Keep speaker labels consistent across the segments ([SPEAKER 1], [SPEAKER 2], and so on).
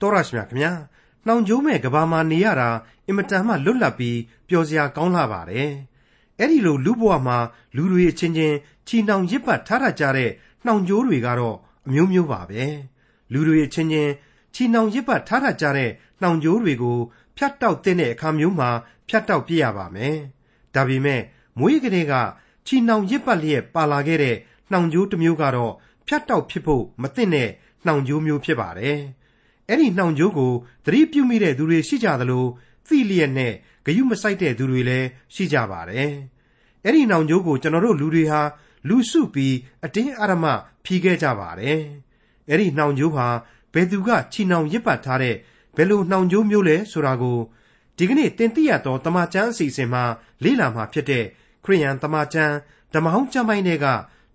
[SPEAKER 1] တော်ရရှိမြခင်ဗျာနှောင်ကျိုးမဲ့ကဘာမှာနေရတာအင်မတန်မှလွတ်လပ်ပြီးပျော်စရာကောင်းလာပါတယ်အဲ့ဒီလိုလူဘဝမှာလူတွေအချင်းချင်းချီနှောင်ရစ်ပတ်ထားတတ်ကြတဲ့နှောင်ကျိုးတွေကတော့အမျိုးမျိုးပါပဲလူတွေအချင်းချင်းချီနှောင်ရစ်ပတ်ထားတတ်ကြတဲ့နှောင်ကျိုးတွေကိုဖြတ်တောက်တဲ့အခါမျိုးမှာဖြတ်တောက်ပြရပါမယ်ဒါပေမဲ့မွေးကလေးကချီနှောင်ရစ်ပတ်လျက်ပါလာခဲ့တဲ့နှောင်ကျိုးတစ်မျိုးကတော့ဖြတ်တောက်ဖြစ်ဖို့မသင့်တဲ့နှောင်ကျိုးမျိုးဖြစ်ပါတယ် အဲ့ဒီနှောင်ကြိုးကိုသတိပြုမိတဲ့သူတွေရှိကြသလိုသိလျက်နဲ့ဂယုမဆိုင်တဲ့သူတွေလည်းရှိကြပါတယ်။အဲ့ဒီနှောင်ကြိုးကိုကျွန်တော်တို့လူတွေဟာလူစုပြီးအတင်းအဓမ္မဖြီးခဲ့ကြပါတယ်။အဲ့ဒီနှောင်ကြိုးဟာဘယ်သူကချီနှောင်ရစ်ပတ်ထားတဲ့ဘယ်လိုနှောင်ကြိုးမျိုးလဲဆိုတာကိုဒီကနေ့တင်ပြရတော့တမချန်းအစီအစဉ်မှာလေ့လာမှာဖြစ်တဲ့ခရိယန်တမချန်းဓမ္မဟောင်းကျမ်းပိုင်းတွေက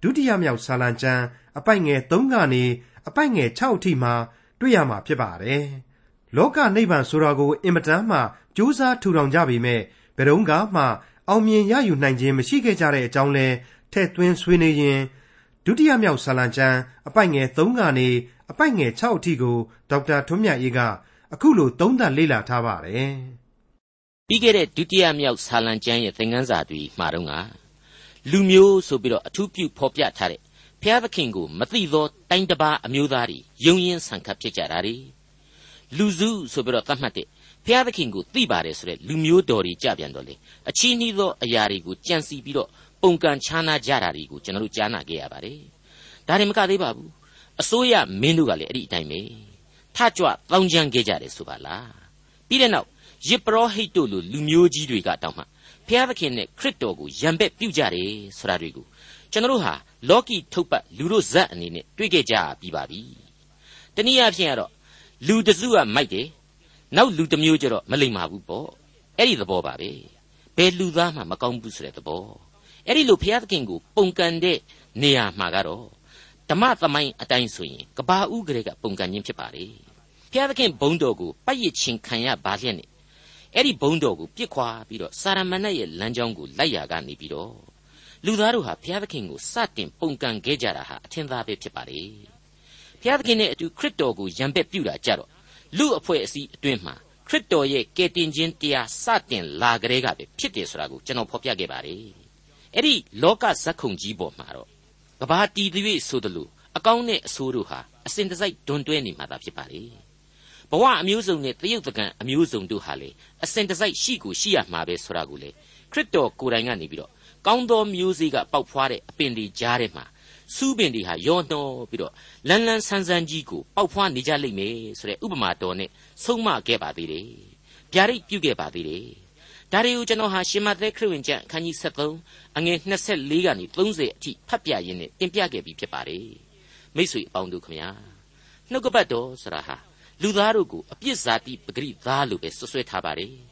[SPEAKER 1] ဒုတိယမြောက်ဆာလံကျမ်းအပိုက်ငယ်3ကနေအပိုက်ငယ်6အထိမှာ တွေ့ရမှာဖြစ်ပါတယ်။လောကနိဗ္ဗာန်ဆိုတာကိုအင်မတန်မှကြိုးစားထူထောင်ကြပေမဲ့ဘယ်တော့မှအောင်မြင်ရယူနိုင်ခြင်းမရှိခဲ့ကြတဲ့အကြောင်းလဲထည့်သွင်းဆွေးနွေးရင်းဒုတိယမြောက်ဆာလံကျမ်းအပိုက်ငယ်3ကနေအပိုက်ငယ်6အထိကိုဒေါက်တာထွန်းမြတ်အေးကအခုလိုသုံးသပ်လေ့လာထားပါတယ်။
[SPEAKER 2] ပြီးခဲ့တဲ့ဒုတိယမြောက်ဆာလံကျမ်းရဲ့သင်ခန်းစာတွေမှာတော့ကလူမျိုးဆိုပြီးတော့အထူးပြုဖော်ပြထားတဲ့ ဖျားသခင်ကိုမသိသောတိုင်းတစ်ပါးအမျိုးသားတွေယုံရင်ဆန်ခတ်ဖြစ်ကြတာတွေလူစုဆိုပြီးတော့သတ်မှတ်တဲ့ဖျားသခင်ကိုသိပါတယ်ဆိုတဲ့လူမျိုးတော်တွေကြပြန်တော့လေအချီးနှီးသောအရာတွေကိုကြံစီပြီးတော့ပုံကန်ခြားနာကြတာတွေကိုကျွန်တော်တို့ကြားနာခဲ့ရပါတယ်ဒါတွေမကသေးပါဘူးအစိုးရမင်းတို့ကလည်းအဲ့ဒီအတိုင်းပဲထကြွတောင်းကြမ်းခဲ့ကြတယ်ဆိုပါလားပြီးတဲ့နောက်ယစ်ပရောဟိတ်တို့လိုလူမျိုးကြီးတွေကတောင်းမှဖျားသခင်နဲ့ခရစ်တော်ကိုယံဘက်ပြုကြတယ်ဆိုတာတွေကို ကျွန်တော်တို့ဟာလောကီထုတ်ပတ်လူတို့ဇက်အနေနဲ့တွေ့ခဲ့ကြပြီးပါပြီ။တနည်းအားဖြင့်ကတော့လူတစုကမိုက်တယ်နောက်လူတစ်မျိုးကျတော့မလိမ္မာဘူးပေါ့။အဲ့ဒီသဘောပါပဲ။ဘယ်လူသားမှမကောင်းဘူးဆိုတဲ့သဘော။အဲ့ဒီလိုဘုရားသခင်ကိုပုံကန်တဲ့နေရာမှာကတော့ဓမ္မသမိုင်းအတိုင်းဆိုရင်ကဘာဦးကလေးကပုံကန်ခြင်းဖြစ်ပါလေ။ဘုရားသခင်ဘုန်းတော်ကိုပတ်ရချင်းခံရပါလျက်နဲ့အဲ့ဒီဘုန်းတော်ကိုပြစ်ခွာပြီးတော့စာရမဏေရဲ့လမ်းကြောင်းကိုလိုက်ရကနေပြီးတော့ လူသားတို့ဟာဘုရားသခင်ကိုစတင်ပုန်ကန်ခဲ့ကြတာဟာအထင်သာပဲဖြစ်ပါလေဘုရားသခင်နဲ့အတူခရစ်တော်ကိုယံပက်ပြုတာကြတော့လူအဖွဲ့အစည်းအတွင်းမှာခရစ်တော်ရဲ့ကယ်တင်ခြင်းတရားစတင်လာကြတဲ့ကပဲဖြစ်တယ်ဆိုတာကိုကျွန်တော်ဖော်ပြခဲ့ပါတယ်အဲ့ဒီလောကဇက်ခုံကြီးပေါ်မှာတော့ကဘာတီသွေးဆိုတယ်လို့အကောင်းနဲ့အဆိုးတို့ဟာအစဉ်တစိုက်ဒွန်တွဲနေမှာသာဖြစ်ပါလေဘဝအမျိုးစုံနဲ့တရုတ်တကန်အမျိုးစုံတို့ဟာလေအစဉ်တစိုက်ရှိကိုရှိရမှာပဲဆိုတာကိုလေခရစ်တော်ကိုယ်တိုင်ကနေပြီးတော့ ကောင်းသောမျိုးစေ့ကပေါက်ဖွားတဲ့အပင်တွေကြားထဲမှာစူးပင်တွေဟာယောနှောပြီးတော့လန်းလန်းဆန်းဆန်းကြီးကိုပေါက်ဖွားနေကြလိမ့်မယ်ဆိုတဲ့ဥပမာတော်နဲ့ဆုံးမခဲ့ပါသေးတယ်။ဗျာဒိတ်ပြုခဲ့ပါသေးတယ်။ဒါတွေကိုကျွန်တော်ဟာရှင်မသက်ခရစ်ဝင်ကျမ်းအခန်းကြီး73အငယ်24ကနေ30အထိဖတ်ပြရင်းနဲ့တင်ပြခဲ့ပြီးဖြစ်ပါတယ်။မိတ်ဆွေအပေါင်းတို့ခမညာနှုတ်ကပတ်တော်ဆိုတာဟာလူသားတို့ကိုအပြစ်ဇာတိပဂရိသားလို့ပဲဆွဆွဲထားပါတယ်။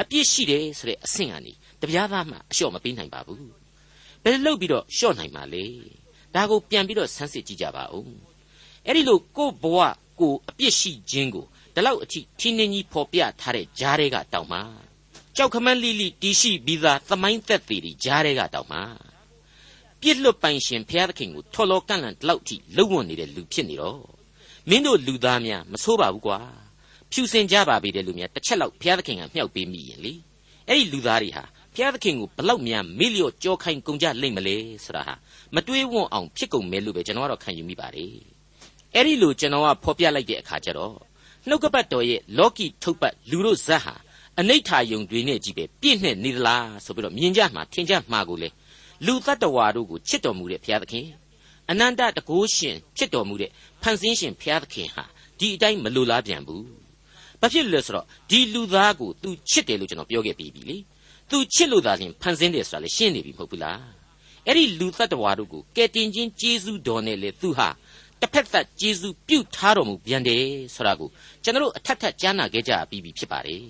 [SPEAKER 2] အပြစ်ရှိတယ်ဆိုတဲ့အဆင့်ကနေတပြားသားမှအလျှော့မပေးနိုင်ပါဘူးဘယ်လိုလုပ်ပြီးတော့လျှော့နိုင်မှာလဲဒါကိုပြန်ပြီးတော့ဆန်းစစ်ကြည့်ကြပါဦးအဲ့ဒီလိုကို့ဘဝကိုအပြစ်ရှိခြင်းကိုဒီလောက်အထိထင်းထင်းကြီးဖော်ပြထားတဲ့ဂျားတွေကတောင်မှကြောက်ခမန်းလိလိတီရှိပြီးသားသမိုင်းသက်သေးတွေဂျားတွေကတောင်မှပြစ်လွတ်ပိုင်ရှင်ဘုရားသခင်ကိုထော်လောကန့်လန့်ဒီလောက်ထိလုံဝနေတဲ့လူဖြစ်နေတော့မင်းတို့လူသားများမဆိုးပါဘူးကွာ ဖြူစင်ကြပါပြီတဲ့လူများတစ်ချက်လောက်ဘုရားသခင်ကမြှောက်ပေးမိရင်လေအဲ့ဒီလူသားတွေဟာဘုရားသခင်ကိုဘလောက်များမေ့လျော့ကြောခိုင်းကုန်ကြလိမ့်မလဲဆိုတာဟာမတွေးဝွန့်အောင်ဖြစ်ကုန်မယ်လို့ပဲကျွန်တော်ကတော့ခံယူမိပါတယ်အဲ့ဒီလိုကျွန်တော်ကဖော်ပြလိုက်တဲ့အခါကျတော့နှုတ်ကပတ်တော်ရဲ့လောကီထုတ်ပတ်လူတို့ဇက်ဟာအနိဋ္ဌာယုံတွေနဲ့ကြီးပဲပြည့်နဲ့နေသလားဆိုပြီးတော့မြင်ကြမှာထင်ကြမှာကိုလေလူတ attva တို့ကိုချစ်တော်မူတဲ့ဘုရားသခင်အနန္တတကိုးရှင်ချစ်တော်မူတဲ့ဖန်ဆင်းရှင်ဘုရားသခင်ဟာဒီအတိုင်းမလိုလားပြန်ဘူး ဘာဖြစ်လို့လဲဆိုတော့ဒီလူသားကို तू ချစ်တယ်လို့ကျွန်တော်ပြောခဲ့ပြီးပြီလေသူချစ်လို့သာလျှင်ဖန်ဆင်းတယ်ဆိုတာလေရှင်းနေပြီမဟုတ်ဘူးလားအဲ့ဒီလူသတ္တဝါတို့ကိုကယ်တင်ခြင်းကျေးဇူးတော်နဲ့လေသူဟာတစ်ဖက်သက်ကျေးဇူးပြုထားတော်မူပြန်တယ်ဆိုတာကိုကျွန်တော်အထက်ထက်ကြားနာခဲ့ကြပြီးပြီဖြစ်ပါတယ်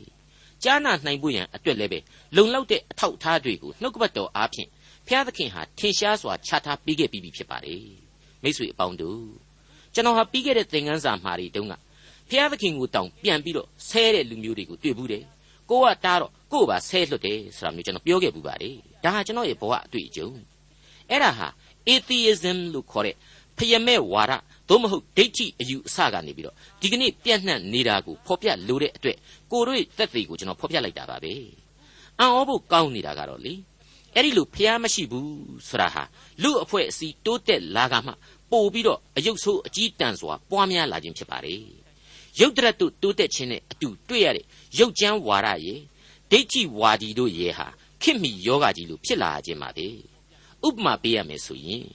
[SPEAKER 2] ကြားနာနိုင်ဖို့ရန်အတွက်လည်းပဲလုံလောက်တဲ့အထောက်အထားတွေကိုနှုတ်ကပတ်တော်အားဖြင့်ဘုရားသခင်ဟာထင်ရှားစွာချထားပေးခဲ့ပြီးပြီဖြစ်ပါတယ်မိတ်ဆွေအပေါင်းတို့ကျွန်တော်ဟာပြီးခဲ့တဲ့သင်ခန်းစာမှာတွေတုန်းက ဘုရားသခင်ကိုတောင်ပြန်ပြီးတော့ဆဲတဲ့လူမျိုးတွေကိုတွေ့ဘူးတယ်ကိုကတားတော့ကို့ပါဆဲလွတ်တယ်ဆိုတာမျိုးကျွန်တော်ပြောခဲ့ပူပါတယ်ဒါဟာကျွန်တော်ရဲ့ဘဝအတွေ့အကြုံအဲ့ဒါဟာ atheism လို့ခေါ်တဲ့ဖယမဲ့ဝါဒသို့မဟုတ်ဒိဋ္ဌိအယူအဆကနေပြီးတော့ဒီကနေ့ပြန့်နှံ့နေတာကိုဖော်ပြလိုတဲ့အတွက်ကိုတို့သက်သေကိုကျွန်တော်ဖော်ပြလိုက်တာပါပဲအံ့ဩဖို့ကောင်းနေတာကတော့လေအဲ့ဒီလိုဖျားမရှိဘူးဆိုတာဟာလူအဖွဲ့အစည်းတိုးတက်လာကမှပို့ပြီးတော့အယုတ်ဆိုးအကြီးတန်းစွာပွားများလာခြင်းဖြစ်ပါတယ် ရုပ်တရက်တို့တိုးတက်ခြင်းနဲ့အတူတွေ့ရတဲ့ရုပ်ကြမ်းဝါဒရဲ့ဒိဋ္ဌိဝါဒီတို့ရဲ့ဟာခင်မီယောဂကြီးလို့ဖြစ်လာခြင်းပါပဲဥပမာပေးရမယ်ဆိုရင်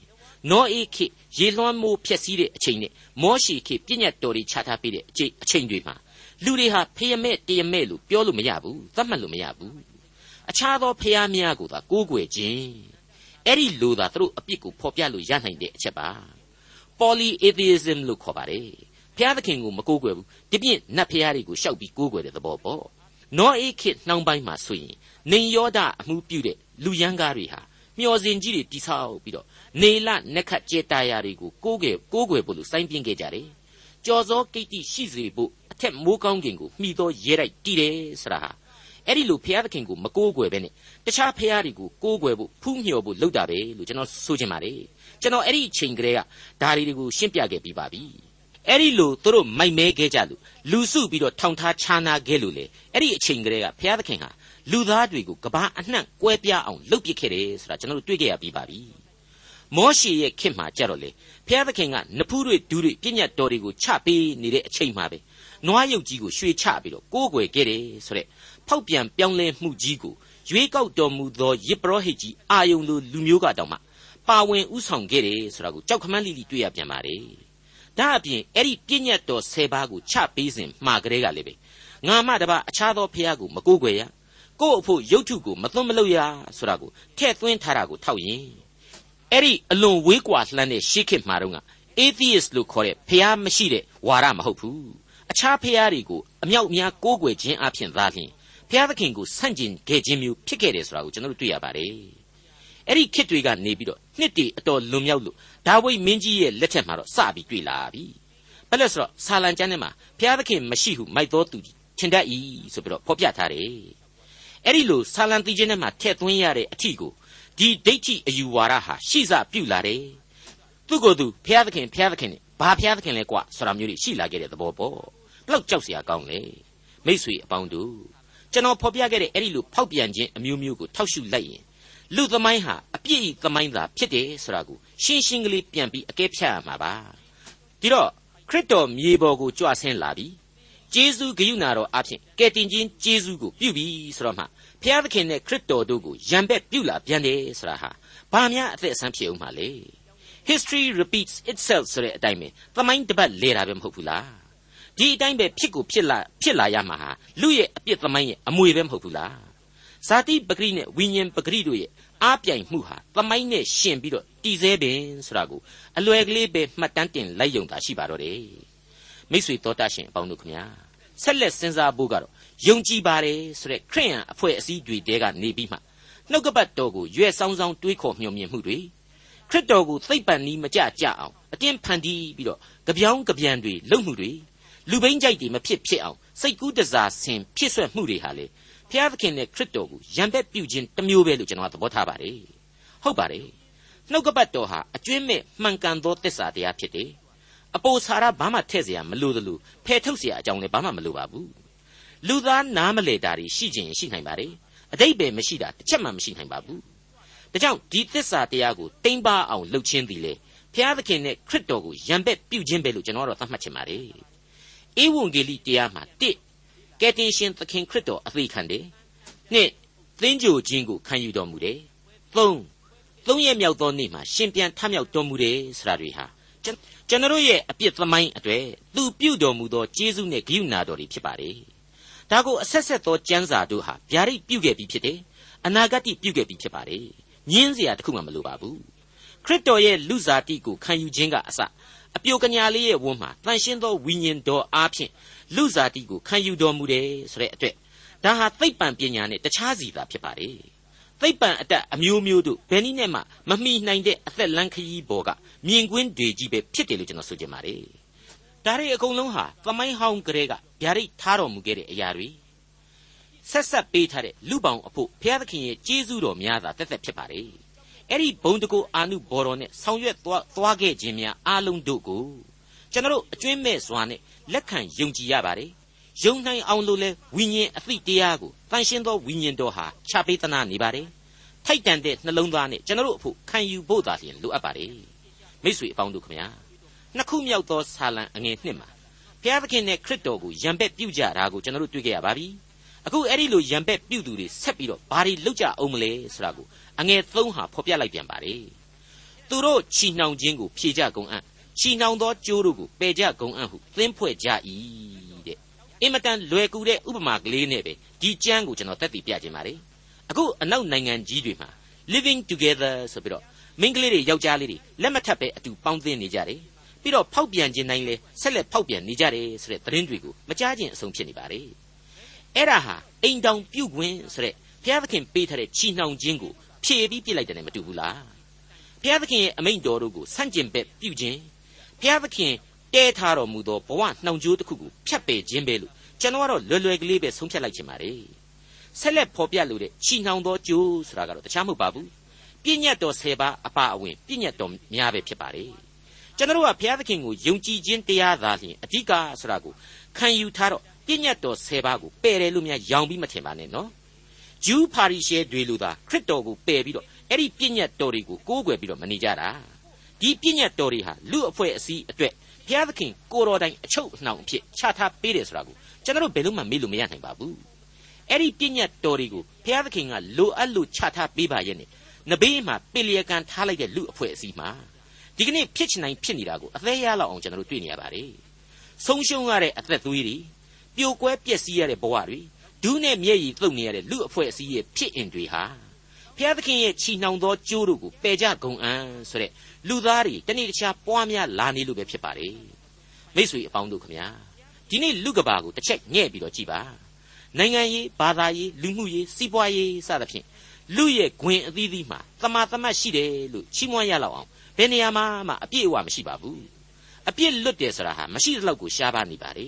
[SPEAKER 2] နောအေခေရေလွှမ်းမိုးဖြက်စီးတဲ့အချိန်နဲ့မောရှိခေပြည့်ညတ်တော်တွေချထားပေးတဲ့အချိန်အချိန်တွေမှာလူတွေဟာဖယမဲ့တရမဲ့လို့ပြောလို့မရဘူးသတ်မှတ်လို့မရဘူးအခြားသောဖျားများကိုသာကိုးကွယ်ခြင်းအဲ့ဒီလိုသာသူတို့အပြစ်ကိုဖော်ပြလို့ရနိုင်တဲ့အချက်ပါ polytheism လို့ခေါ်ပါတယ် ဖျားသခင်ကိုမကိုးကွယ်ဘူးဒီပြင့်နတ်ဖျားတွေကိုရှောက်ပြီးကိုးကွယ်တဲ့သဘောပေါ့နောအေခေနှောင်းပိုင်းမှာဆိုရင်နေယောဒအမှုပြုတဲ့လူရန်ကားတွေဟာမျော်စင်ကြီးတွေတိဆောက်ပြီးတော့နေလနက်ခတ်ကျေတာယာတွေကိုကိုးကွယ်ကိုးကွယ်ဖို့လို့စိုင်းပြင်းခဲ့ကြတယ်ကြော်စောကိတ္တိရှိစေဖို့အထက်မိုးကောင်းကင်ကိုမှီသောရဲတိုက်တည်တယ်ဆိုတာဟာအဲ့ဒီလိုဘုရားသခင်ကိုမကိုးကွယ်ပဲနဲ့တခြားဘုရားတွေကိုကိုးကွယ်ဖို့ဖူးမြော်ဖို့လုပ်တာပဲလို့ကျွန်တော်ဆိုချင်ပါတယ်ကျွန်တော်အဲ့ဒီအချိန်ကလေးကဒါတွေကိုရှင်းပြခဲ့ပြီးပါပြီ အဲ့ဒီလိုသူတို့မိုက်မဲခဲ့ကြလို့လူစုပြီးတော့ထောင်ထားခြားနာခဲ့လို့လေအဲ့ဒီအချိန်ကလေးကဘုရားသခင်ဟာလူသားတွေကိုကဘာအနှံ့ကွဲပြားအောင်လုပ်ပစ်ခဲ့တယ်ဆိုတာကျွန်တော်တို့တွေ့ခဲ့ရပြီးပါပြီမောရှေရဲ့ခေတ်မှာကြတော့လေဘုရားသခင်ကနဖူးတွေဒူးတွေပြည့်ညတ်တော်တွေကိုချပေးနေတဲ့အချိန်မှာပဲနွားရုပ်ကြီးကိုရွှေချပြီးတော့ကိုးကွယ်ခဲ့တယ်ဆိုတဲ့ဖောက်ပြန်ပြောင်းလဲမှုကြီးကိုရွေးကောက်တော်မူသောယေဘရဟိတ်ကြီးအာယုံလိုလူမျိုးကတောင်မှပါဝင်ဥဆောင်ခဲ့တယ်ဆိုတာကိုကြောက်ခမန်းလိလိတွေ့ရပြန်ပါတယ် ဒါအပြင်အဲ့ဒီပြည့်ညတ်တော်၁၀ပါးကိုချပေးစဉ်မှာကလေးကလည်းပဲငါမှတပါအခြားသောဖះကိုမကိုးကွယ်ရကို့အဖို့ရုပ်ထုကိုမသွန်းမလို့ရဆိုတာကိုထည့်သွင်းထားတာကိုထောက်ရင်အဲ့ဒီအလွန်ဝေးကွာလှမ်းတဲ့ရှေးခေတ်မှာတော့က atheist လို့ခေါ်တဲ့ဖះမရှိတဲ့ဝါဒမဟုတ်ဘူးအခြားဖះတွေကိုအမြောက်များကိုးကွယ်ခြင်းအပြင်သာလျှင်ဖျားသခင်ကိုဆန့်ကျင်ခဲ့ခြင်းမျိုးဖြစ်ခဲ့တယ်ဆိုတာကိုကျွန်တော်တို့တွေ့ရပါတယ်။ အဲ့ဒီခေတ်တွေကနေပြီးတော့နှစ်တည်အတော်လွန်မြောက်လို့ဒါဝိမင်းကြီးရဲ့လက်ထက်မှာတော့စပြီးတွေ့လာပြီ။ဘာလို့ဆိုတော့ဆာလံကျမ်းထဲမှာဖျားသခင်မရှိဟုမိုက်တော်သူထင်တတ်၏ဆိုပြီးတော့ဖော်ပြထားတယ်။အဲ့ဒီလိုဆာလံတီးခြင်းထဲမှာထည့်သွင်းရတဲ့အထီကိုဒီဒိဋ္ဌိအယူဝါဒဟာရှိစပြုလာတယ်။သူ့ကိုယ်သူဖျားသခင်ဖျားသခင်နဲ့ဘာဖျားသခင်လဲကွဆိုတာမျိုးတွေရှိလာခဲ့တဲ့သဘောပေါ့။ဘလောက်ကြောက်စရာကောင်းလဲ။မိษွေအပေါင်းတို့ကျွန်တော်ဖော်ပြခဲ့တဲ့အဲ့ဒီလိုဖောက်ပြန်ခြင်းအမျိုးမျိုးကိုထောက်ရှုလိုက်ရင် လူသမိုင်းဟာအပြည့်ဤသမိုင်းသာဖြစ်တယ်ဆိုတာကိုရှင်းရှင်းကလေးပြန်ပြီးအကဲဖြတ်ရမှာပါဒီတော့ခရစ်တော်မြေပေါ်ကိုကြွဆင်းလာပြီဂျေဇုဂိယုနာတော်အဖြစ်ကယ်တင်ခြင်းဂျေဇုကိုပြုပြီဆိုတော့မှဖျားသခင်နဲ့ခရစ်တော်တို့ကိုရံပက်ပြုလာပြန်တယ်ဆိုတာဟာဘာများအသက်အဆန်းဖြစ်အောင်ပါလဲ history repeats itself ဆိုတဲ့အတိုင်းပဲသမိုင်းတပတ်လေတာပဲမဟုတ်ဘူးလားဒီအတိုင်းပဲဖြစ်ကိုဖြစ်လာဖြစ်လာရမှာဟာလူရဲ့အပြစ်သမိုင်းရဲ့အမွေပဲမဟုတ်ဘူးလား ဇာတိပဂရိနဲ့ဝိညာဉ်ပဂရိတို့ရဲ့အားပြိုင်မှုဟာသမိုင်းနဲ့ရှင်ပြီးတော့တည်ဆဲပင်ဆိုတာကိုအလွယ်ကလေးပဲမှတ်တမ်းတင်လိုက်ယုံတာရှိပါတော့တယ်မိษွေတော်တတ်ရှင်အပေါင်းတို့ခမညာဆက်လက်စဉ်းစားဖို့ကတော့ယုံကြည်ပါတယ်ဆိုတဲ့ခရိယန်အဖွဲ့အစည်းတွေတဲကနေပြီးမှနှုတ်ကပတ်တော်ကိုရွယ်ဆောင်ဆောင်တွေးခေါ်မျှော်မြင်မှုတွေခရစ်တော်ကိုသိပ်ပန်နီးမကြကြအောင်အတင်းဖန်တီးပြီးတော့ကြပြောင်းကြပြန်တွေလုပ်မှုတွေလူဘိန်းကြိုက်တွေမဖြစ်ဖြစ်အောင်စိတ်ကူးတစားဆင်ဖြစ်ဆွဲမှုတွေဟာလေ ဖျားသခင်နဲ့ခရစ်တော်ကိုရံပက်ပြုခြင်းတစ်မျိုးပဲလို့ကျွန်တော်သဘောထားပါတယ်ဟုတ်ပါတယ်နှုတ်ကပတ်တော်ဟာအကျွင်းမဲ့မှန်ကန်သောတစ္ဆာတရားဖြစ်တယ်အပိုစာရဘာမှထည့်เสียမလိုသလိုဖယ်ထုတ်เสียအကြောင်းလည်းဘာမှမလိုပါဘူးလူသားနားမလဲတာတွေရှိခြင်းရှိနိုင်ပါတယ်အတိတ်ပဲမရှိတာတစ်ချက်မှမရှိနိုင်ပါဘူးဒါကြောင့်ဒီသစ္စာတရားကိုတိမ့်ပါအောင်လှုပ်ခြင်းသည်လေဖျားသခင်နဲ့ခရစ်တော်ကိုရံပက်ပြုခြင်းပဲလို့ကျွန်တော်ကတော့သတ်မှတ်ချင်ပါတယ်ဧဝံဂေလိတရားမှာတစ် ကယ်တင်ရှင်သခင်ခရစ်တော်အသေးခံတယ်။နှစ်သင်းကြိုခြင်းကိုခံယူတော်မူတယ်။သုံးသုံးရမြောက်သောနေ့မှာရှင်ပြန်ထမြောက်တော်မူတယ်ဆိုတာတွေဟာကျွန်တော်ရဲ့အပြစ်သမိုင်းအတွေ့သူပြုတော်မူသောကျေးဇူးနဲ့ဂရုဏာတော်တွေဖြစ်ပါတယ်။ဒါကိုအဆက်ဆက်သောကျမ်းစာတို့ဟာဗျာဒိတ်ပြုခဲ့ပြီးဖြစ်တယ်။အနာဂတ်ပြုခဲ့ပြီးဖြစ်ပါတယ်။ညင်းစရာတခုမှမလိုပါဘူး။ခရစ်တော်ရဲ့လူစားတိကိုခံယူခြင်းကအစ အပြိုကညာလေးရဲ့ဝန်းမှာတန်ရှင်းသောဝိညာဉ်တော်အားဖြင့်လူစားတိကိုခံယူတော်မူတယ်ဆိုတဲ့အတွက်ဒါဟာသိပ္ပံပညာနဲ့တခြားစီသာဖြစ်ပါလေသိပ္ပံအတတ်အမျိုးမျိုးတို့ဘယ်နည်းနဲ့မှမမိနိုင်တဲ့အသက်လန်းခရီးပေါ်ကမြင်ကွင်းတွေကြီးပဲဖြစ်တယ်လို့ကျွန်တော်ဆိုချင်ပါတယ်ဒါတွေအကုန်လုံးဟာသမိုင်းဟောင်းကလေးကဗျာဒိတ်ထားတော်မူခဲ့တဲ့အရာတွေဆက်ဆက်ပေးထားတဲ့လူပောင်အဖို့ဘုရားသခင်ရဲ့ကျေးဇူးတော်များသာတက်တက်ဖြစ်ပါတယ် အဲ့ဒီဘုံတကူအာနုဘော်တော်နဲ့ဆောင်ရွက်သွားသွားခဲ့ခြင်းများအားလုံးတို့ကိုကျွန်တော်အကျွင်းမဲ့စွာနဲ့လက်ခံယုံကြည်ရပါတယ်ယုံနိုင်အောင်လို့လဲဝိညာဉ်အသိတရားကိုတန်ရှင်းသောဝိညာဉ်တော်ဟာချပေးသနာနေပါတယ်ထိုက်တန်တဲ့နှလုံးသားနဲ့ကျွန်တော်တို့အဖို့ခံယူဖို့သာလျှင်လိုအပ်ပါတယ်မိတ်ဆွေအပေါင်းတို့ခမညာနှစ်ခုမြောက်သောဆာလံအငယ်နှစ်မှာဘုရားသခင်နဲ့ခရစ်တော်ကိုယံပက်ပြုကြတာကိုကျွန်တော်တို့တွေ့ကြရပါပြီ အခုအဲ့ဒီလိုယံပက်ပြုသူတွေဆက်ပြီးတော့ဘာတွေလုပ်ကြအောင်မလဲဆိုတာကိုအငယ်သုံးဟာဖော်ပြလိုက်ပြန်ပါတယ်သူတို့ချီနှောင်ခြင်းကိုဖြေကြကုန်အံ့ချီနှောင်သောကြိုးတို့ကိုပယ်ကြကုန်အံ့ဟုသင်းဖွဲ့ကြ၏တဲ့အင်မတန်လွယ်ကူတဲ့ဥပမာကလေးနဲ့ပဲဒီကျမ်းကိုကျွန်တော်တက်တည်ပြခြင်းပါတယ်အခုအနောက်နိုင်ငံကြီးတွေမှာ living together ဆိုပြီးတော့မိန်းကလေးတွေယောက်ျားလေးတွေလက်မထပ်ပဲအတူပေါင်းသင်းနေကြတယ်ပြီးတော့ဖောက်ပြန်ခြင်းတိုင်းလဲဆက်လက်ဖောက်ပြန်နေကြတယ်ဆိုတဲ့သတင်းတွေကိုမကြားခြင်းအဆုံးဖြစ်နေပါတယ် အဲ့ဒါဟာအိမ်တောင်ပြုတ်ခွင်းဆိုတဲ့ဘုရားသခင်ပေးထားတဲ့ချီနှောင်ခြင်းကိုဖြည့်ပြီးပြစ်လိုက်တယ်နဲ့မတူဘူးလားဘုရားသခင်ရဲ့အမိန့်တော်တို့ကိုဆန့်ကျင်ဘက်ပြုခြင်းဘုရားသခင်တဲထားတော်မူသောဘဝနှောင်ကြိုးတစ်ခုကိုဖြတ်ပယ်ခြင်းပဲလို့ကျွန်တော်ကတော့လွယ်လွယ်ကလေးပဲဆုံးဖြတ်လိုက်ချင်ပါတယ်ဆက်လက်ဖော်ပြလို့တဲ့ချီနှောင်သောကြိုးဆိုတာကတော့တခြားမဟုတ်ပါဘူးပြည့်ညတ်တော်၁၀ပါးအပါအဝင်ပြည့်ညတ်တော်များပဲဖြစ်ပါတယ်ကျွန်တော်ကဘုရားသခင်ကိုယုံကြည်ခြင်းတရားသာလျှင်အဓိကဆိုတာကိုခံယူထားတော့ ပြည့်ညတ်တော်၁၀ပါးကိုပယ်တယ်လို့များယောင်ပြီးမထင်ပါနဲ့နော်ဂျူးပါရီရှဲတွေလူသာခရစ်တော်ကိုပယ်ပြီးတော့အဲ့ဒီပြည့်ညတ်တော်တွေကိုကိုးကွယ်ပြီးတော့မနေကြတာဒီပြည့်ညတ်တော်တွေဟာလူအဖွဲ့အစည်းအတွက်ဘုရားသခင်ကိုတော်တိုင်အချုပ်အနှောင်အဖြစ်ချထားပေးတယ်ဆိုတာကိုကျွန်တော်ဘယ်လို့မှမေ့လို့မရနိုင်ပါဘူးအဲ့ဒီပြည့်ညတ်တော်တွေကိုဘုရားသခင်ကလိုအပ်လို့ချထားပေးပါရဲ့နဲ့နဘေးမှာပင်လျကန်ထားလိုက်တဲ့လူအဖွဲ့အစည်းမှာဒီကနေ့ဖြစ်ချင်တိုင်းဖြစ်နေတာကိုအသေးရလောက်အောင်ကျွန်တော်တို့တွေ့နေရပါတယ်ဆုံးရှုံးရတဲ့အသက်သွေးတွေ ပြိုကွဲပျက်စီးရတဲ့ဘဝတွေဒူးနဲ့မျက်ရည်သုတ်နေရတဲ့လူအဖွဲ့အစည်းရဲ့ဖြစ်အင်တွေဟာဘုရားသခင်ရဲ့ချီနှောင်သောကြိုးတို့ကိုပယ်ကြကုန်အံ့ဆိုတဲ့လူသားတွေတနေ့တခြားပွားများလာနေလို့ပဲဖြစ်ပါတယ်မိษွေအပေါင်းတို့ခမညာဒီနေ့လူကဘာကိုတစ်ချက်ညဲ့ပြီးတော့ကြည်ပါနိုင်ငံရေးဘာသာရေးလူမှုရေးစီးပွားရေးစသဖြင့်လူရဲ့ဂွင်အသီးသီးမှာတမာတမတ်ရှိတယ်လို့ချီးမွမ်းရလောက်အောင်ဘယ်နေရာမှာမှအပြည့်အဝမရှိပါဘူးအပြည့်လွတ်တယ်ဆိုတာဟာမရှိတဲ့လောက်ကိုရှားပါနေပါလေ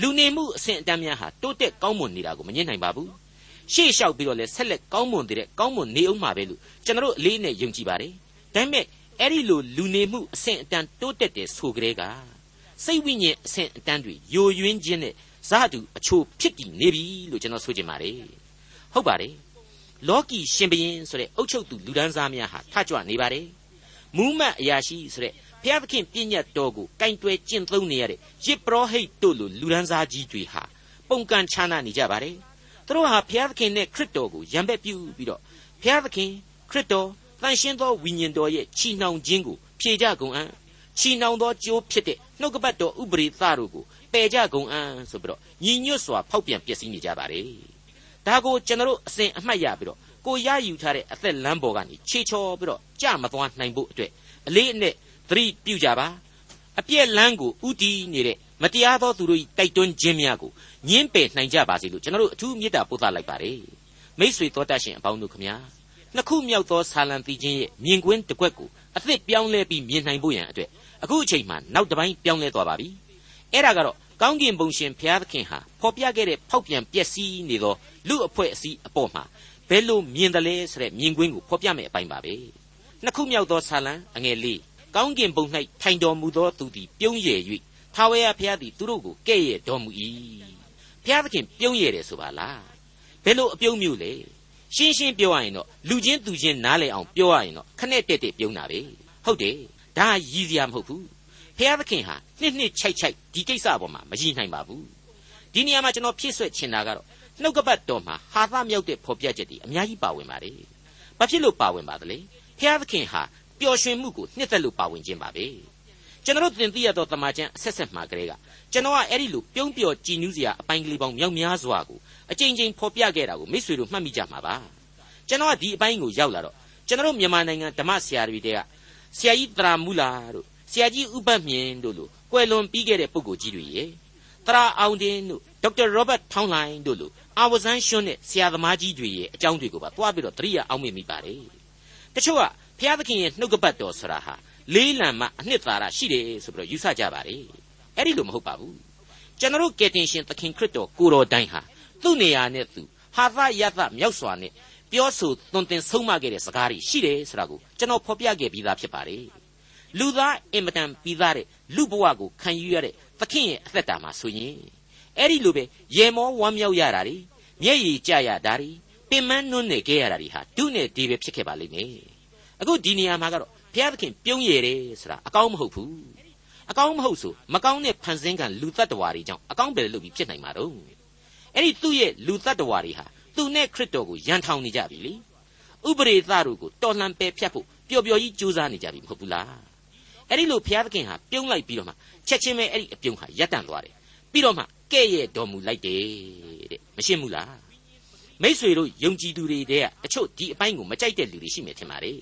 [SPEAKER 2] လူနေမှုအဆင့်အတန်းများဟာတိုးတက်ကောင်းမွန်နေတာကိုမငြင်းနိုင်ပါဘူးရှေ့လျှောက်ပြီးတော့လဲဆက်လက်ကောင်းမွန်တဲ့ကောင်းမွန်နေအောင်မှာပဲလို့ကျွန်တော်တို့အလေးနဲ့ယုံကြည်ပါတယ်ဒါပေမဲ့အဲ့ဒီလိုလူနေမှုအဆင့်အတန်းတိုးတက်တယ်ဆိုကြတဲ့ကစိတ်ဝိညာဉ်အဆင့်အတန်းတွေယိုယွင်းခြင်းနဲ့ဇာတုအချို့ဖြစ်တည်နေပြီလို့ကျွန်တော်ဆိုချင်ပါတယ်ဟုတ်ပါတယ်လောကီရှင်ဘရင်ဆိုတဲ့အုတ်ချုပ်သူလူဒန်းစားများဟာထကြွနေပါတယ်မူးမတ်အရာရှိဆိုတဲ့ ဘုရားသခင်ပြည့်ညတ်တော်ကိုကင်တွယ်ကျင့်သုံးနေရတဲ့ရစ်ပရောဟိတ်တို့လိုလူဒန်းစားကြီးတွေဟာပုံကန်ခြားနာနေကြပါတယ်သူတို့ဟာဘုရားသခင်နဲ့ခရစ်တော်ကိုယံဘက်ပြုပြီးတော့ဘုရားသခင်ခရစ်တော်တန်ရှင်းသောဝိညာဉ်တော်ရဲ့ချီနှောင်ခြင်းကိုဖြေကြကုန်အံ့ချီနှောင်သောကြိုးဖြစ်တဲ့နှုတ်ကပတ်တော်ဥပရိသတို့ကိုပယ်ကြကုန်အံ့ဆိုပြီးတော့ညီညွတ်စွာဖောက်ပြန်ပျက်စီးနေကြပါတယ်ဒါကိုကျွန်တော်တို့အစဉ်အမှတ်ရပြီးတော့ကိုရယူထားတဲ့အသက်လမ်းပေါ်ကနေခြေချော်ပြီးတော့ကြမသွားနိုင်ဖို့အတွက်အလေးအနက် သတိပြုကြပါအပြည့်လမ်းကိုဥတီးနေတဲ့မတရားသောသူတို့၏တိုက်တွန်းခြင်းများကိုညှင်းပယ်နိုင်ကြပါစေလို့ကျွန်တော်တို့အထူးမေတ္တာပို့သလိုက်ပါတယ်မိษွေတော်တတ်ရှင်အပေါင်းတို့ခမညာနှစ်ခုမြောက်သောဆာလံတီချင်းရဲ့မြင်ကွင်းတစ်ကွက်ကိုအသစ်ပြောင်းလဲပြီးမြင်နိုင်ဖို့ရန်အတွက်အခုအချိန်မှနောက်တစ်ပိုင်းပြောင်းလဲသွားပါပြီအဲ့ဒါကတော့ကောင်းကင်ဘုံရှင်ဘုရားသခင်ဟာဖော်ပြခဲ့တဲ့ဖောက်ပြန်ပျက်စီးနေသောလူအဖွဲ့အစည်းအပေါ်မှာဘယ်လိုမြင်တယ်လဲဆိုတဲ့မြင်ကွင်းကိုဖော်ပြမယ်အပိုင်းပါပဲနှစ်ခုမြောက်သောဆာလံအငယ်လေး ကောင်းကင်ဘုံ၌ထိုင်တော်မူသောသူသည်ပြုံးရည်၍ထာဝရဘုရားသည်သူတို့ကိုကဲ့ရဲ့တော်မူ၏ဘုရားသခင်ပြုံးရည်တယ်ဆိုပါလားဘယ်လိုအပြုံးမျိုးလဲရှင်းရှင်းပြောရရင်တော့လူချင်းသူချင်းနားလည်အောင်ပြောရရင်တော့ခနဲ့တက်တက်ပြုံးတာပဲဟုတ်တယ်ဒါရည်စရာမဟုတ်ဘူးဖျားသခင်ဟာနှစ်နှစ်ချိုက်ချိုက်ဒီကိစ္စအပေါ်မှာမရည်နိုင်ပါဘူးဒီနေရာမှာကျွန်တော်ဖြည့်ဆွက်ချင်တာကတော့နှုတ်ကပတ်တော်မှာဟာသမြောက်တဲ့ဖော်ပြချက်တွေအများကြီးပါဝင်ပါတယ်ဘာဖြစ်လို့ပါဝင်ပါသလဲဖျားသခင်ဟာ ပျော်ရွှင်မှုကိုနှစ်သက်လို့ပါဝင်ခြင်းပါပဲကျွန်တော်သင်သိရသောတမန်ကျန်အဆက်ဆက်မှာကလေးကကျွန်တော်ကအဲ့ဒီလိုပြုံးပျော်ကြည်နူးစရာအပိုင်းကလေးပေါင်းမြောက်များစွာကိုအကြိမ်ကြိမ်ဖော်ပြခဲ့တာကိုမိတ်ဆွေတို့မှတ်မိကြမှာပါကျွန်တော်ကဒီအပိုင်းကိုရောက်လာတော့ကျွန်တော်မြန်မာနိုင်ငံဓမ္မဆရာတွေတဲ့ကဆရာကြီးတရာမူလာတို့ဆရာကြီးဥပတ်မြင်တို့လိုကွယ်လွန်ပြီးခဲ့တဲ့ပုဂ္ဂိုလ်ကြီးတွေရေတရာအောင်တင်တို့ဒေါက်တာရောဘတ်ထောင်းလိုင်းတို့လိုအာဝဇန်းရှွန်းတဲ့ဆရာသမားကြီးတွေရဲ့အကြောင်းတွေကိုပါတွားပြီးတော့သတိရအောင်မိပါတယ်တချို့က ဘုရားသခင်ရဲ့နှုတ်ကပတ်တော်ဆိုတာဟာလေးလံမှအနှစ်သာရရှိတယ်ဆိုပြီးတော့ယူဆကြပါတယ်အဲ့ဒီလိုမဟုတ်ပါဘူးကျွန်တော်ကယ်တင်ရှင်သခင်ခရစ်တော်ကိုတော်တိုင်ဟာသူ့နေရာနဲ့သူဟာသယသမြောက်စွာနဲ့ပြောဆိုသွန်သင်ဆုံးမခဲ့တဲ့စကားတွေရှိတယ်ဆိုတာကိုကျွန်တော်ဖော်ပြခဲ့ပြီးသားဖြစ်ပါတယ်လူသားအင်မတန်ပြီးသားတဲ့လူဘဝကိုခံယူရတဲ့သခင်ရဲ့အသက်တာမှာဆိုရင်အဲ့ဒီလိုပဲရေမောဝမ်းမြောက်ရတာတွေမျက်ရည်ကျရတာတွေပင်မနှွန်းနေခဲ့ရတာတွေဟာဒုနဲ့ဒီပဲဖြစ်ခဲ့ပါလိမ့်မယ် အခုဒီနေရာမှာကတော့ဘုရားသခင်ပြုံးရတယ်ဆိုတာအကောင်းမဟုတ်ဘူးအကောင်းမဟုတ်ဆိုမကောင်းတဲ့ဖန်ဆင်းကံလူတ attva တွေကြောင့်အကောင်းပဲလို့ပြီးဖြစ်နိုင်မှာတော့အဲ့ဒီသူ့ရဲ့လူတ attva တွေဟာသူနဲ့ခရစ်တော်ကိုယန်ထောင်နေကြပြီလေဥပရိသတို့ကိုတော်လှန်ပယ်ဖြတ်ဖို့ပျော်ပျော်ကြီးကြိုးစားနေကြပြီမဟုတ်ဘူးလားအဲ့ဒီလိုဘုရားသခင်ဟာပြုံးလိုက်ပြီးတော့မှချက်ချင်းပဲအဲ့ဒီအပြုံးဟာရပ်တန့်သွားတယ်ပြီးတော့မှကဲ့ရဲ့တော်မူလိုက်တယ်တဲ့မရှင်းဘူးလားမိษွေတို့ယုံကြည်သူတွေတဲ့တချို့ဒီအပိုင်းကိုမကြိုက်တဲ့လူတွေရှိမယ်ထင်ပါတယ်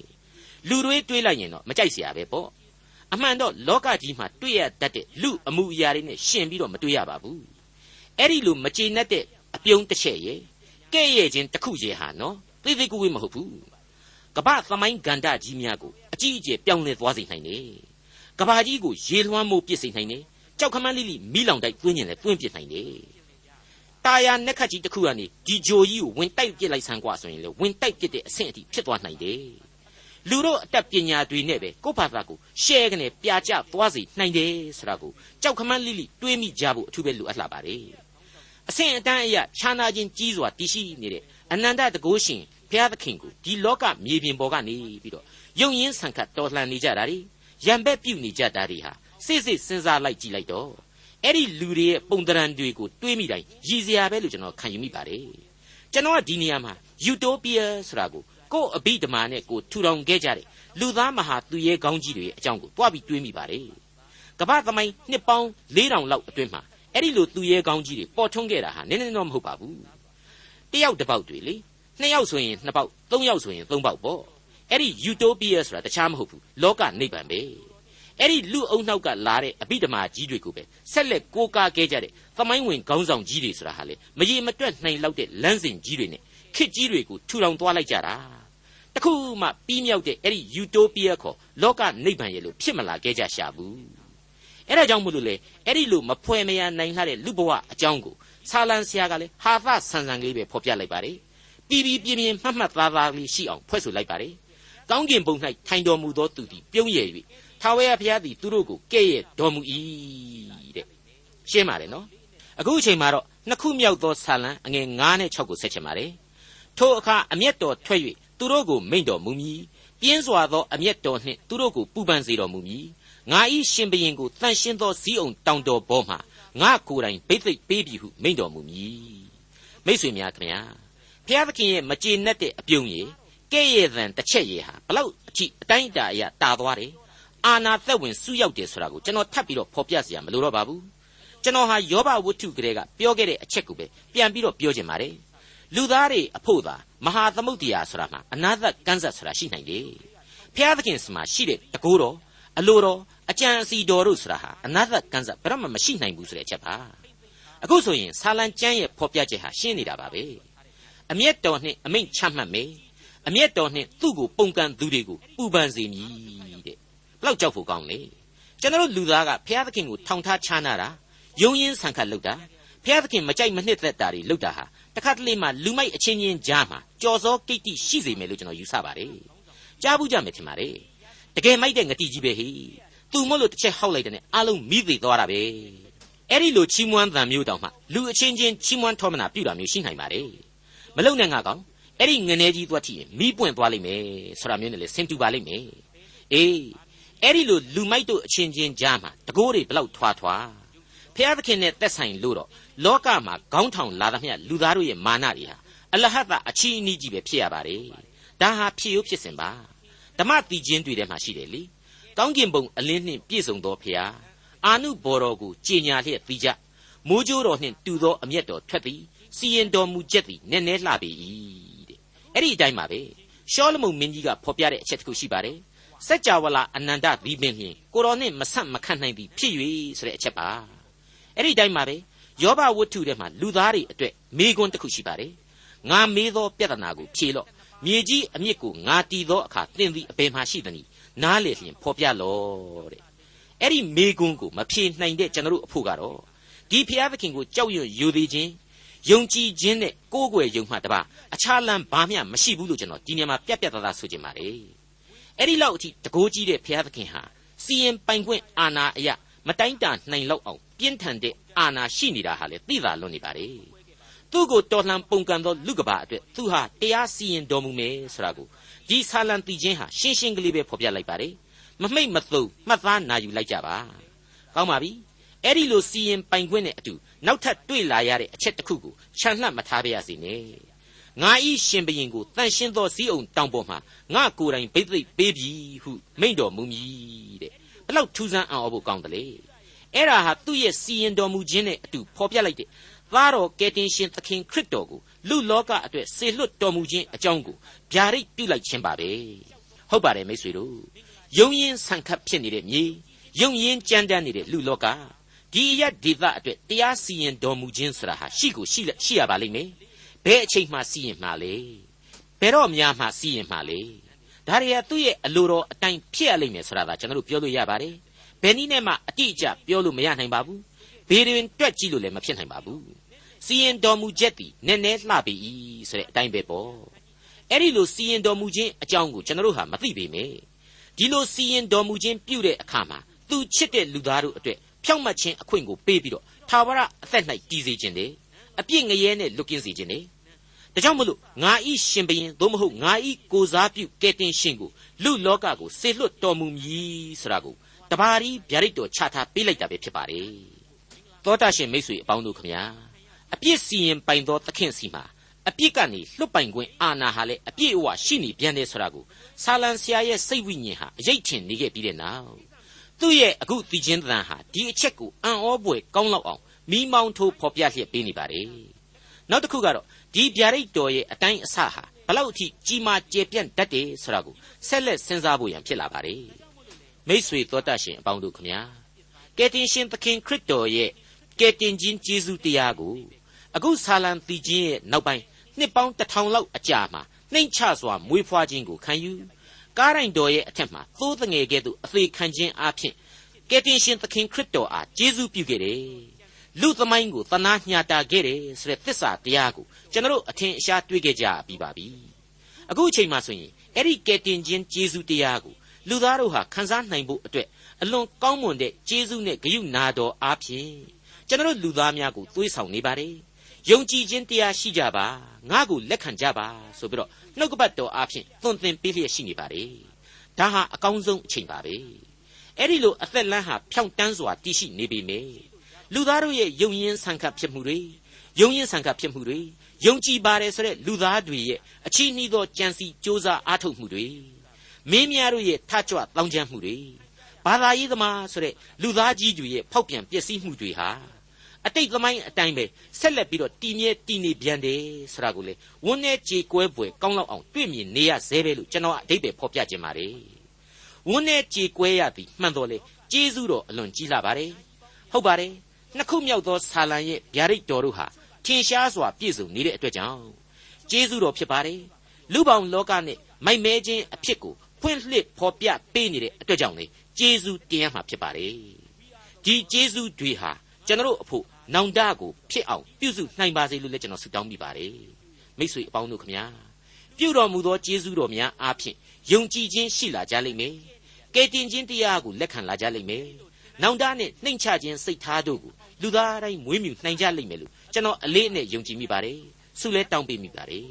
[SPEAKER 2] လူတွေတွေးလိုက်ရင်တော့မကြိုက်เสียပဲပေါ့အမှန်တော့လောကကြီးမှာတွေ့ရတတ်တဲ့လူအမှုအရာတွေနဲ့ရှင်ပြီးတော့မတွေ့ရပါဘူးအဲ့ဒီလိုမကျေနပ်တဲ့အပြုံးတစ်ချက်ရဲ့ကဲ့ရဲ့ခြင်းတစ်ခုရဲ့ဟာနော်သိသိကူဝေးမဟုတ်ဘူးကပ္ပသမိုင်းဂန္ဓကြီးများကိုအကြီးအကျယ်ပြောင်းလဲသွားစေနိုင်တယ်ကဘာကြီးကိုရေလွှမ်းမိုးပစ်စေနိုင်တယ်ကြောက်ခမန်းလိလိမီးလောင်တိုက်တွင်းကျင်လဲတွင်းပစ်နိုင်တယ်တာယာနက်ခတ်ကြီးတစ်ခုကနေဒီဂျိုကြီးကိုဝင်တိုက်ပစ်လိုက်ဆန်းกว่าဆိုရင်လေဝင်တိုက်ပစ်တဲ့အဆင့်အထိဖြစ်သွားနိုင်တယ် လူတို့အတတ်ပညာတွေနဲ့ပဲကိုယ့်ဘာသာကိုရှဲကနေပြာကျသွားစေနိုင်တယ်ဆိုတာကိုကြောက်ခမန်းလိလိတွေးမိကြဖို့အထူးပဲလိုအပ်လာပါတယ်အဆင့်အတန်းအရာခြားနာခြင်းကြီးစွာတည်ရှိနေတဲ့အနန္တတကုရှင်ဘုရားသခင်ကိုဒီလောကမြေပြင်ပေါ်ကနေပြီးတော့ယုံရင်းဆန်ခတ်တော်လှန်နေကြတာတွေရံဘက်ပြုတ်နေကြတာတွေဟာစိတ်စိတ်စဉ်းစားလိုက်ကြည့်လိုက်တော့အဲ့ဒီလူတွေရဲ့ပုံတရံတွေကိုတွေးမိတိုင်းရည်စရာပဲလို့ကျွန်တော်ခံယူမိပါတယ်ကျွန်တော်ကဒီနေရာမှာယူတိုပီးယားဆိုတာကို ကို့အဘိဓမ္မာနဲ့ကိုထူထောင်ခဲ့ကြတဲ့လူသားမဟာသူရဲကောင်းကြီးတွေရဲ့အကြောင်းကိုတွားပြီးတွေးမိပါတယ်ကမ္ဘာသမိုင်းနှစ်ပေါင်း4000လောက်အတွင်းမှာအဲ့ဒီလိုသူရဲကောင်းကြီးတွေပေါ်ထွန်းခဲ့တာဟာနည်းနည်းတော့မဟုတ်ပါဘူးတယောက်တစ်ပေါက်တွေလေနှစ်ယောက်ဆိုရင်နှစ်ပေါက်သုံးယောက်ဆိုရင်သုံးပေါက်ပေါ့အဲ့ဒီယူတိုပီးယားဆိုတာတခြားမဟုတ်ဘူးလောကနိဗ္ဗာန်ပဲအဲ့ဒီလူအုံနောက်ကလာတဲ့အဘိဓမ္မာကြီးတွေကိုပဲဆက်လက်ကိုးကားခဲ့ကြတဲ့သမိုင်းဝင်ခေါင်းဆောင်ကြီးတွေဆိုတာဟာလေမရေမတွက်နိုင်လောက်တဲ့လမ်းစဉ်ကြီးတွေနဲ့ခစ်ကြီးတွေကိုထူထောင်သွားလိုက်ကြတာ တခုမှပြီးမြောက်တဲ့အဲ့ဒီယူတိုပီးယားခေါ်လောကနိဗ္ဗာန်ရဲ့လို့ဖြစ်မလာခဲ့ကြရှာဘူးအဲ့ဒါကြောင့်မို့လို့လေအဲ့ဒီလိုမဖွဲမရနိုင်လှတဲ့လူဘဝအကြောင်းကိုဆာလံဆရာကလည်းဟာသဆန်ဆန်လေးပဲဖော်ပြလိုက်ပါတယ်ပြီးပြီးပြင်းပြင်းမှတ်မှတ်သားသားလေးရှိအောင်ဖွဲ့ဆိုလိုက်ပါတယ်ကောင်းကင်ဘုံ၌ထိုင်တော်မူသောသူသည်ပြုံးရည်၍ထာဝရဘုရားသည်သူတို့ကိုကဲ့ရဲ့တော်မူ၏တဲ့ရှင်းပါတယ်နော်အခုအချိန်မှာတော့နှစ်ခုမြောက်သောဆာလံအငယ်9နဲ့6ကိုဆက်ချင်ပါတယ်ထိုအခါအမျက်တော်ထွက်၍ သူတို့ကိုမိန့်တော်မူမည်ပြင်းစွာသောအမျက်တော်နှင့်သူတို့ကိုပူပန်စေတော်မူမည်ငါဤရှင်ဘရင်ကိုတန်ရှင်းသောဇီးအောင်တောင်တော်ပေါ်မှာငါကိုယ်တိုင်ဘိသိက်ပေးပြီဟုမိန့်တော်မူမည်မိတ်ဆွေများခင်ဗျာဘုရားသခင်ရဲ့မကျေနပ်တဲ့အပြုံးရည်ကဲ့ရဲ့သံတစ်ချက်ရည်ဟာဘလောက်အကြည့်အတိုင်းအတာအရတာသွားတယ်အာနာသက်ဝင်စုရောက်တယ်ဆိုတာကိုကျွန်တော်ထပ်ပြီးတော့ဖော်ပြစရာမလိုတော့ပါဘူးကျွန်တော်ဟာယောဘဝတ္ထုကလေးကပြောခဲ့တဲ့အချက်ကိုပဲပြန်ပြီးတော့ပြောချင်ပါတယ်လူသားတွေအဖို့သာ မဟာသမုဒ္ဒရာဆိုတာမှာအနာသကန်းဆက်ဆိုတာရှိနိုင်တယ်ဖျားသခင်စမှာရှိတဲ့တကိုးတော်အလိုတော်အကြံအစီတော်တို့ဆိုတာဟာအနာသကန်းဆက်ဘယ်တော့မှမရှိနိုင်ဘူးဆိုတဲ့အချက်ပါအခုဆိုရင်ဆာလံကျမ်းရဲ့ဖော်ပြချက်ဟာရှင်းနေတာပါပဲအမျက်တော်နှင့်အမိန့်ချမှတ်မယ်အမျက်တော်နှင့်သူ့ကိုပုံကန်သူတွေကိုပူပန်စေမည်တဲ့ဘလောက်ကြောက်ဖို့ကောင်းလေကျွန်တော်လူသားကဘုရားသခင်ကိုထောင်ထားချားနာတာယုံရင်ဆန်ခတ်လုပ်တာ ဘုရားသခင်မကြိုက်မနှစ်သက်တာတွေလုပ်တာဟာတခါတလေမှလူမိုက်အချင်းချင်းကြားမှာကြော်စောကိတ္တိရှိစေမယ်လို့ကျွန်တော်ယူဆပါတယ်ကြားဘူးကြမယ်ထင်ပါတယ်တကယ်မိုက်တဲ့ငတိကြီးပဲဟိသူမို့လို့တစ်ချက်ဟောက်လိုက်တဲ့နဲ့အလုံးမိသေးသွားတာပဲအဲ့ဒီလိုချီးမွမ်းသံမျိုးတောင်မှလူအချင်းချင်းချီးမွမ်းထောမနာပြုတာမျိုးရှိနိုင်ပါတယ်မလုံနဲ့ငါကောင်အဲ့ဒီငနေကြီးသွားကြည့်ရင်မီးပွင့်သွားလိမ့်မယ်ဆိုတာမျိုးနဲ့လေဆင်တူပါလိမ့်မယ်အေးအဲ့ဒီလိုလူမိုက်တို့အချင်းချင်းကြားမှာတကိုးတွေဘလောက်ထွာထွာ ဖျားသခင်နဲ့သက်ဆိုင်လို့တော့လောကမှာခေါင်းထောင်လာသမျှလူသားတို့ရဲ့မာနတွေဟာအလဟတ်တာအချီးအနီးကြီးပဲဖြစ်ရပါတယ်ဒါဟာဖြစ်ရိုးဖြစ်စဉ်ပါဓမ္မတီချင်းတွေထဲမှာရှိတယ်လေကောင်းကင်ဘုံအလင်းနှင့်ပြည့်စုံသောဖျားအာနုဘော်တော်ကိုကြည်ညာလျက်ပြီးကြမိုးကြိုးတော်နှင့်တူသောအမျက်တော်ထွက်သည်စီရင်တော်မူချက်သည်နည်းနည်းလှပေ၏တဲ့အဲ့ဒီအတိုင်းပါပဲရှောလမုန်မင်းကြီးကဖော်ပြတဲ့အချက်တစ်ခုရှိပါတယ်စัจ java လာအနန္တဒီပင်ဖြင့်ကိုတော်နှင့်မဆက်မခန့်နိုင်သည်ဖြစ်၍ဆိုတဲ့အချက်ပါ အဲ့ဒီတိုင်းပါပဲယောဘဝတ္ထုထဲမှာလူသားတွေအတွက်မေးခွန်းတစ်ခုရှိပါတယ်ငါမေးသောပြဿနာကိုဖြေလော့မြေကြီးအမြစ်ကိုငါတီးသောအခါသင်သည်အပင်မှရှိသည်။နားလေလျင်ဖော်ပြလော့တဲ့အဲ့ဒီမေးခွန်းကိုမဖြေနိုင်တဲ့ကျွန်တော်တို့အဖို့ကတော့ဒီဖျားသခင်ကိုကြောက်ရွံ့ယူသေးခြင်းယုံကြည်ခြင်းနဲ့ကိုးကွယ်ယုံမှတပါအခြားလမ်းဘာမျှမရှိဘူးလို့ကျွန်တော်ဒီနေရာမှာပြတ်ပြတ်သားသားဆိုချင်ပါတယ်အဲ့ဒီလောက်အထိတကိုးကြီးတဲ့ဘုရားသခင်ဟာစီရင်ပိုင်ခွင့်အာဏာအရ မတိုင်းတာနိုင်လောက်အောင်ပြင်းထန်တဲ့အာဏာရှိနေတာဟာလေသိသာလွန်နေပါလေသူ့ကိုတော်လှန်ပုန်ကန်သောလူကဘာအတွက်သူဟာတရားစီရင်တော်မူမယ်ဆိုတာကိုဒီဆာလံတီချင်းဟာရှင်းရှင်းကလေးပဲဖော်ပြလိုက်ပါတယ်မမိတ်မသုံမှတ်သားနာယူလိုက်ကြပါကောင်းပါပြီအဲ့ဒီလိုစီရင်ပိုင်ခွင့်နဲ့အတူနောက်ထပ်တွေ့လာရတဲ့အချက်တစ်ခုကိုခြံလှပ်မထားပါရစေနဲ့ငါဤရှင်ဘရင်ကိုတန်ရှင်းသောစည်းအောင်တောင်ပေါ်မှာငါကိုယ်တိုင်ဗိသိက်ပေးပြီဟုမိန့်တော်မူမည်တဲ့ ဘလောက်ထူးဆန်းအောင်ဖို့ကောင်းတယ်လေအဲ့ဒါဟာသူ့ရဲ့စီရင်တော်မူခြင်းနဲ့အတူဖော်ပြလိုက်တဲ့သားတော်ကယ်တင်ရှင်သခင်ခရစ်တော်ကိုလူလောကအတွက်ဆေလွတ်တော်မူခြင်းအကြောင်းကိုဗျာဒိတ်ပြုလိုက်ခြင်းပါပဲဟုတ်ပါတယ်မိတ်ဆွေတို့ယုံရင်ဆန်ခတ်ဖြစ်နေတဲ့မြေယုံရင်ကြမ်းတမ်းနေတဲ့လူလောကဒီအရဒေသအတွက်တရားစီရင်တော်မူခြင်းဆိုတာဟာရှိကိုရှိရှိရပါလိမ့်မယ်ဘယ်အချိန်မှစီရင်မှာလဲဘယ်တော့များမှစီရင်မှာလဲ ဒါတွေကသူ့ရဲ့အလိုတော်အတိုင်းဖြစ်ရလိမ့်မယ်ဆိုတာဒါကျွန်တော်တို့ပြောလို့ရပါတယ်ဘယ်နည်းနဲ့မှအတိအကျပြောလို့မရနိုင်ပါဘူးဘေးတွင်တွက်ကြည့်လို့လည်းမဖြစ်နိုင်ပါဘူးစီရင်တော်မူချက်သည်နည်းနည်းလှပေ၏ဆိုတဲ့အတိုင်းပဲပေါ့အဲ့ဒီလိုစီရင်တော်မူခြင်းအကြောင်းကိုကျွန်တော်တို့ဟာမသိပေမယ့်ဒီလိုစီရင်တော်မူခြင်းပြုတဲ့အခါမှာသူချစ်တဲ့လူသားတို့အတွက်ဖြောင့်မတ်ခြင်းအခွင့်ကိုပေးပြီးတော့သာဝရအသက်၌တည်စေခြင်းတယ်အပြစ်ငရဲနဲ့လွတ်ကင်းစေခြင်းတယ် ဒါကြောင့်မလို့ငါဤရှင်ဘရင်သို့မဟုတ်ငါဤကိုစားပြုကဲတင်ရှင်ကိုလူလောကကိုဆေလွတ်တော်မူမည်ဆိုတာကိုတပါးရီဗျာဒိတ်တော်ချထားပေးလိုက်တာပဲဖြစ်ပါတယ်သောတာရှင်မိတ်ဆွေအပေါင်းတို့ခမညာအပြစ်စီရင်ပိုင်သောသခင်စီမှာအပြစ်ကနေလွတ်ပိုင်ခွင့်အာဏာဟာလည်းအပြည့်အဝရှိနေပြန်တယ်ဆိုတာကိုဆာလံဆရာရဲ့စိတ်ဝိညာဉ်ဟာအရေးချင်နေခဲ့ပြီးတဲ့နောက်သူ့ရဲ့အခုတည်ခြင်းသံဟာဒီအချက်ကိုအံ့ဩပွေကောင်းလောက်အောင်မိမောင်းထိုးဖော်ပြလျက်ပေးနေပါတယ်နောက်တစ်ခုကတော့ ဒီဗျာဒိတ်တော်ရဲ့အတိုင်းအဆဟာဘလောက်အထိကြီးမားကျယ်ပြန့်တတ်တယ်ဆိုတာကိုဆက်လက်စဉ်းစားဖို့ရန်ဖြစ်လာပါတယ်မိษွေတော်တတ်ရှင်အပေါင်းတို့ခမညာကယ်တင်ရှင်သခင်ခရစ်တော်ရဲ့ကယ်တင်ခြင်းကျေးဇူးတရားကိုအခုဆာလံတီချင်းရဲ့နောက်ပိုင်းနှစ်ပေါင်းတစ်ထောင်လောက်အကြာမှာနှိမ့်ချစွာမွေးဖွားခြင်းကိုခံယူကားရိုင်တော်ရဲ့အထက်မှာသိုးတငယ်ကဲ့သို့အသေးခံခြင်းအပြင်ကယ်တင်ရှင်သခင်ခရစ်တော်အားကျေးဇူးပြုခဲ့တယ် လူသမိုင်းကိုသနာညှာတာခဲ့တယ်ဆိုတဲ့သစ္စာတရားကိုကျွန်တော်အထင်အရှားတွေ့ခဲ့ကြပြီးပါပြီအခုအချိန်မှဆိုရင်အဲ့ဒီကယ်တင်ခြင်းကျေးဇူးတရားကိုလူသားတို့ဟာခန်းစားနိုင်ဖို့အတွက်အလွန်ကောင်းမွန်တဲ့ကျေးဇူးနဲ့ဂရုနာတော်အားဖြင့်ကျွန်တော်လူသားများကိုသွေးဆောင်နေပါတယ်ယုံကြည်ခြင်းတရားရှိကြပါငါ့ကိုလက်ခံကြပါဆိုပြီးတော့နှုတ်ကပတ်တော်အားဖြင့်သွန်သင်ပေးလျက်ရှိနေပါတယ်ဒါဟာအကောင်းဆုံးအချိန်ပါပဲအဲ့ဒီလိုအသက်လမ်းဟာဖြောင့်တန်းစွာတည်ရှိနေပေမယ့် လူသားတို့ရဲ့ယုံရင်းဆန်ခတ်ဖြစ်မှုတွေယုံရင်းဆန်ခတ်ဖြစ်မှုတွေယုံကြည်ပါတယ်ဆိုတဲ့လူသားတွေရဲ့အချီးနှီးသောကြံစီစ조사အားထုတ်မှုတွေမင်းများတို့ရဲ့ထကြွတောင်းကျမ်းမှုတွေဘာသာရေးသမားဆိုတဲ့လူသားကြီးတွေရဲ့ဖောက်ပြန်ပျက်စီးမှုတွေဟာအတိတ်သမိုင်းအတိုင်းပဲဆက်လက်ပြီးတော့တည်မြဲတည်နေပြန်တယ်ဆိုတာကိုလေဝန်းနဲ့ကြေကွဲပွဲကောင်းလောက်အောင်တွေ့မြင်နေရသေးပဲလို့ကျွန်တော်အတိတ်ပဲဖော်ပြခြင်းပါတယ်ဝန်းနဲ့ကြေကွဲရသည်မှန်တော်လေကျေးဇူးတော်အလွန်ကြီးလာပါတယ်ဟုတ်ပါတယ် နှစ်ခုမြောက်သောဆာလံရဲ့ဗျာဒိတ်တော်တို့ဟာထင်ရှားစွာပြည့်စုံနေတဲ့အတွက်ကြောင့်ကျေးဇူးတော်ဖြစ်ပါတယ်လူပေါင်းလောကနဲ့မိုက်မဲခြင်းအဖြစ်ကိုဖွင့်လှစ်ဖော်ပြပေးနေတဲ့အတွက်ကြောင့်လေကျေးဇူးတင်ရမှာဖြစ်ပါတယ်ဒီကျေးဇူးတွေဟာကျွန်တော်အဖို့နောင်တကိုဖြစ်အောင်ပြုစုနိုင်ပါစေလို့လည်းကျွန်တော်ဆုတောင်းမိပါတယ်မိတ်ဆွေအပေါင်းတို့ခမညာပြုတော်မူသောကျေးဇူးတော်များအားဖြင့်ယုံကြည်ခြင်းရှိလာကြလိမ့်မယ်ကယ်တင်ခြင်းတရားကိုလက်ခံလာကြလိမ့်မယ်နောင်တနဲ့နှိမ်ချခြင်းစိတ်ထားတို့ကို လူသားတိုင်းမွေးမြူနိုင်ကြလိမ့်မယ်လို့ကျွန်တော်အလေးအနက်ယုံကြည်မိပါတယ်ဆုလဲတောင်းပေးမိပါတယ်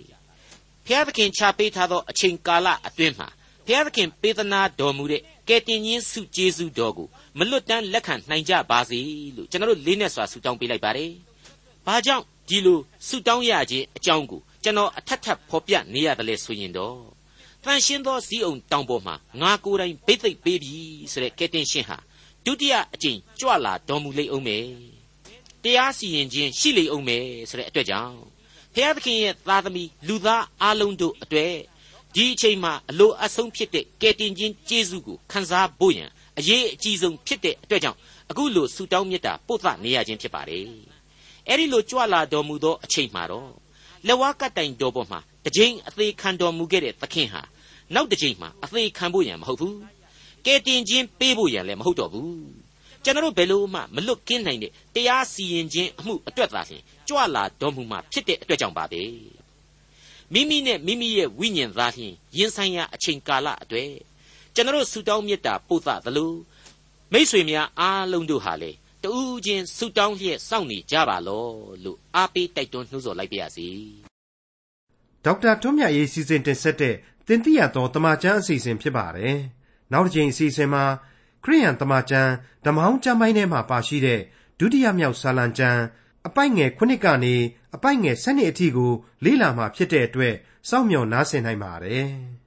[SPEAKER 2] ဖျားသခင်ချပေးထားသောအချိန်ကာလအတွင်းမှာဖျားသခင်ပေးသနာတော်မူတဲ့ကယ်တင်ခြင်းစုကျေးဇူးတော်ကိုမလွတ်တမ်းလက်ခံနိုင်ကြပါစေလို့ကျွန်တော်လေးနဲ့စွာဆုတောင်းပေးလိုက်ပါတယ်။ဘာကြောင့်ဒီလိုဆုတောင်းရခြင်းအကြောင်းကိုကျွန်တော်အထက်ထပ်ဖော်ပြနေရတယ်လဲဆိုရင်တော့တန်ရှင်းသောဇီးအောင်တောင်ပေါ်မှာငါကိုယ်တိုင်ဘိတ်သိက်ပေးပြီဆိုတဲ့ကယ်တင်ရှင်ဟာဒုတိယအကြိမ်ကြွလာတော်မူလိမ့်အောင်မယ်။ တရားစီရင်ခြင်းရှိလိမ့်အောင်မယ်ဆိုတဲ့အတွက်ကြောင့်ဖျားသခင်ရဲ့သားသမီးလူသားအလုံးတို့အတွက်ဒီအချိန်မှာအလိုအဆုံးဖြစ်တဲ့ကယ်တင်ခြင်းကျေးဇူးကိုခံစားဖို့ရန်အရေးအကြီးဆုံးဖြစ်တဲ့အတွက်ကြောင့်အခုလိုဆုတောင်းမြတ်တာပို့သနေရခြင်းဖြစ်ပါတယ်။အဲဒီလိုကြွလာတော်မူသောအချိန်မှာတော့လက်ဝါးကတိုင်တော်ပေါ်မှာတစ်ချိန်အသေးခံတော်မူခဲ့တဲ့သခင်ဟာနောက်တစ်ချိန်မှာအသေးခံဖို့ရန်မဟုတ်ဘူး။ကယ်တင်ခြင်းပေးဖို့ရန်လည်းမဟုတ်တော့ဘူး။ ကျွန်တော်ဘယ်လို့မှမလွတ်ကင်းနိုင်တဲ့တရားစီရင်ခြင်းအမှုအတွက်သာလျှင်ကြွလာတော်မူမှာဖြစ်တဲ့အတွက်ကြောင့်ပါပဲ။မိမိနဲ့မိမိရဲ့ဝိညာဉ်သားလျှင်ရင်ဆိုင်ရာအချိန်ကာလအတွေ့ကျွန်တော်ဆူတောင်းမြတ်တာပို့သသလိုမိษွေများအားလုံးတို့ဟာလေတူးချင်းဆုတောင်းလျက်စောင့်နေကြပါလောလို့အားပေးတိုက်တွန်းနှိုးဆော်လိုက်ပါရစေ
[SPEAKER 1] ဒေါက်တာထွန်းမြတ်ရေးစီစဉ်တင်ဆက်တဲ့တင်ပြတော်တမချန်းအစီအစဉ်ဖြစ်ပါတယ်နောက်တစ်ချိန်အစီအစဉ်မှာ ခရိယန်တမချန်းဓမ္မဟောင်းကျမ်းပိုင်းထဲမှာပါရှိတဲ့ဒုတိယမြောက်ဆာလံကျမ်းအပိုက်ငယ်ခုနှစ်ကနေအပိုက်ငယ်၁၂အထိကိုလေ့လာမှဖြစ်တဲ့အတွက်စောင့်မျှော်နားဆင်နိုင်ပါတယ်။